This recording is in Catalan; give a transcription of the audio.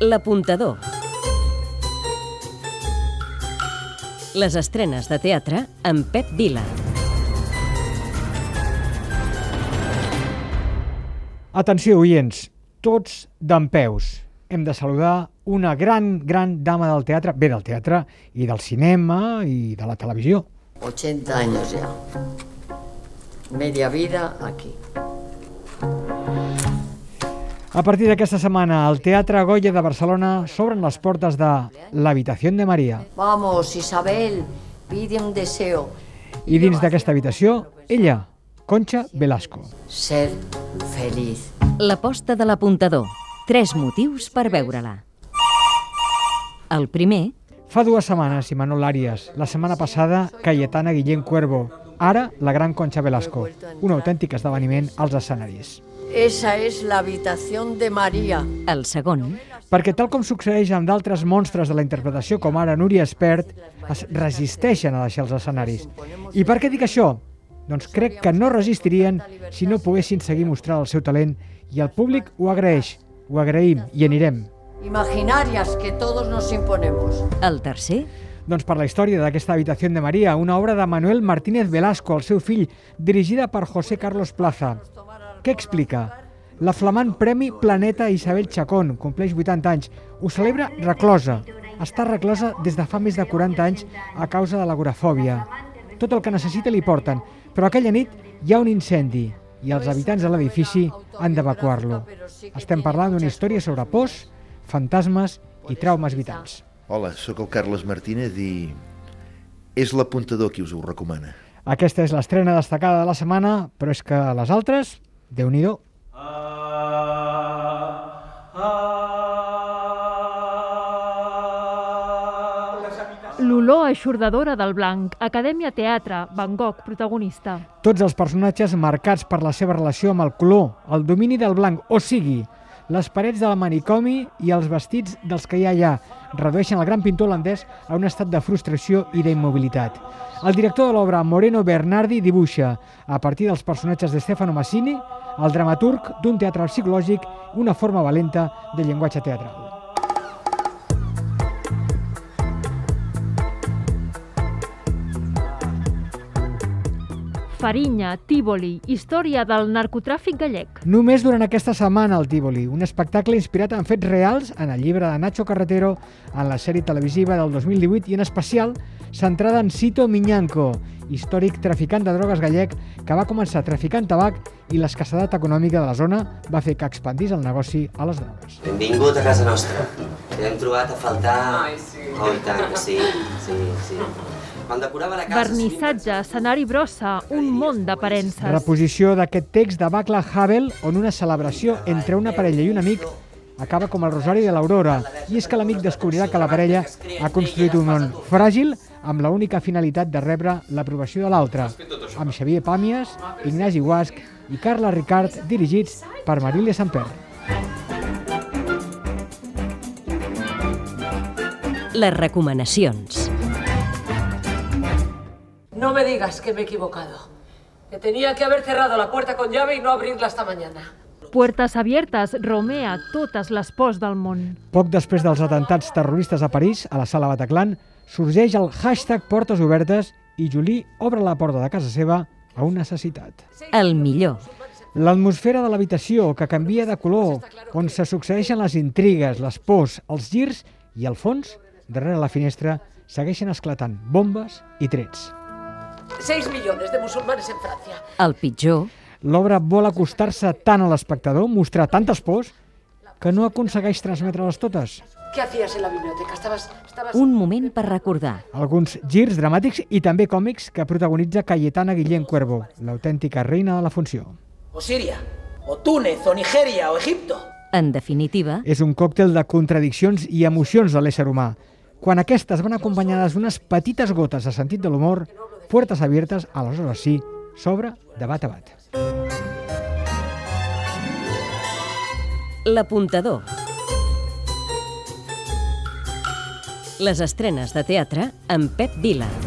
L'apuntador. Les estrenes de teatre amb Pep Vila. Atenció, oients, tots d'en peus. Hem de saludar una gran, gran dama del teatre, bé del teatre i del cinema i de la televisió. 80 años ya. Media vida aquí. A partir d'aquesta setmana, al Teatre Goya de Barcelona s'obren les portes de l'Habitació de Maria. Vamos, Isabel, pide un deseo. I dins d'aquesta habitació, ella, Concha Velasco. Ser feliz. L'aposta de l'apuntador. Tres motius per veure-la. El primer, Fa dues setmanes, Imanol Àries. La setmana passada, Cayetana Guillén Cuervo. Ara, la gran Concha Velasco. Un autèntic esdeveniment als escenaris. Esa es la habitación de María. el segon, Perquè tal com succeeix amb d'altres monstres de la interpretació com ara Núria Espert, es resisteixen a deixar els escenaris. I per què dic això? Doncs crec que no resistirien si no poguessin seguir mostrant el seu talent i el públic ho agraeix, ho agraïm i anirem. Imaginarias que todos nos imponemos. el tercer, Doncs per la història d'aquesta Habitació de Maria, una obra de Manuel Martínez Velasco, el seu fill, dirigida per José Carlos Plaza. Què explica? La flamant Premi Planeta Isabel Chacón compleix 80 anys. Ho celebra reclosa. Està reclosa des de fa més de 40 anys a causa de l'agorafòbia. Tot el que necessita li porten, però aquella nit hi ha un incendi i els habitants de l'edifici han d'evacuar-lo. Estem parlant d'una història sobre pors, fantasmes i traumes vitals. Hola, sóc el Carles Martínez i és l'apuntador qui us ho recomana. Aquesta és l'estrena destacada de la setmana, però és que les altres, déu nhi L'olor eixordadora del blanc, Acadèmia Teatre, Van Gogh, protagonista. Tots els personatges marcats per la seva relació amb el color, el domini del blanc, o sigui, les parets del manicomi i els vestits dels que hi ha allà redueixen el gran pintor holandès a un estat de frustració i d'immobilitat. El director de l'obra, Moreno Bernardi, dibuixa, a partir dels personatges de Stefano Massini, el dramaturg d'un teatre psicològic, una forma valenta de llenguatge teatral. Farinya, Tívoli, història del narcotràfic gallec. Només durant aquesta setmana al Tívoli, un espectacle inspirat en fets reals en el llibre de Nacho Carretero, en la sèrie televisiva del 2018 i en especial centrada en Cito Miñanco, històric traficant de drogues gallec que va començar traficant tabac i l'escassedat econòmica de la zona va fer que expandís el negoci a les drogues. Benvingut a casa nostra. Hem trobat a faltar... Ai, sí. Oh, i tant que sí, sí, sí. Quan decorava la casa... Vernissatge, escenari brossa, un món d'aparences. Reposició d'aquest text de Václav Havel on una celebració entre una parella i un amic acaba com el rosari de l'Aurora i és que l'amic descobrirà que la parella ha construït un món fràgil amb la única finalitat de rebre l'aprovació de l'altre, amb Xavier Pàmies, Ignasi Guasc i Carla Ricard, dirigits per Marília Samper. les recomanacions. No me digas que me he equivocado. Que tenía que haber cerrado la puerta con llave y no abrirla hasta mañana. Puertes abiertes romea totes les pors del món. Poc després dels atentats terroristes a París, a la sala Bataclan, sorgeix el hashtag Portes Obertes i Juli obre la porta de casa seva a una necessitat. El millor. L'atmosfera de l'habitació, que canvia de color, on se succeeixen les intrigues, les pors, els girs i, al fons, darrere la finestra, segueixen esclatant bombes i trets. 6 millones de musulmanes en Francia. El pitjor, L'obra vol acostar-se tant a l'espectador, mostrar tantes pors, que no aconsegueix transmetre-les totes. ¿Qué hacías en la biblioteca? Estabas... estabas... un moment per recordar. Alguns girs dramàtics i també còmics que protagonitza Cayetana Guillén Cuervo, l'autèntica reina de la funció. O Siria, o Túnez, o Nigeria, o Egipto. En definitiva, És un còctel de contradiccions i emocions de l'ésser humà. Quan aquestes van acompanyades d'unes petites gotes de sentit de l'humor, puertes abiertes, aleshores sí, s'obre de bat a bat. l'apuntador. Les estrenes de teatre amb Pep Vila.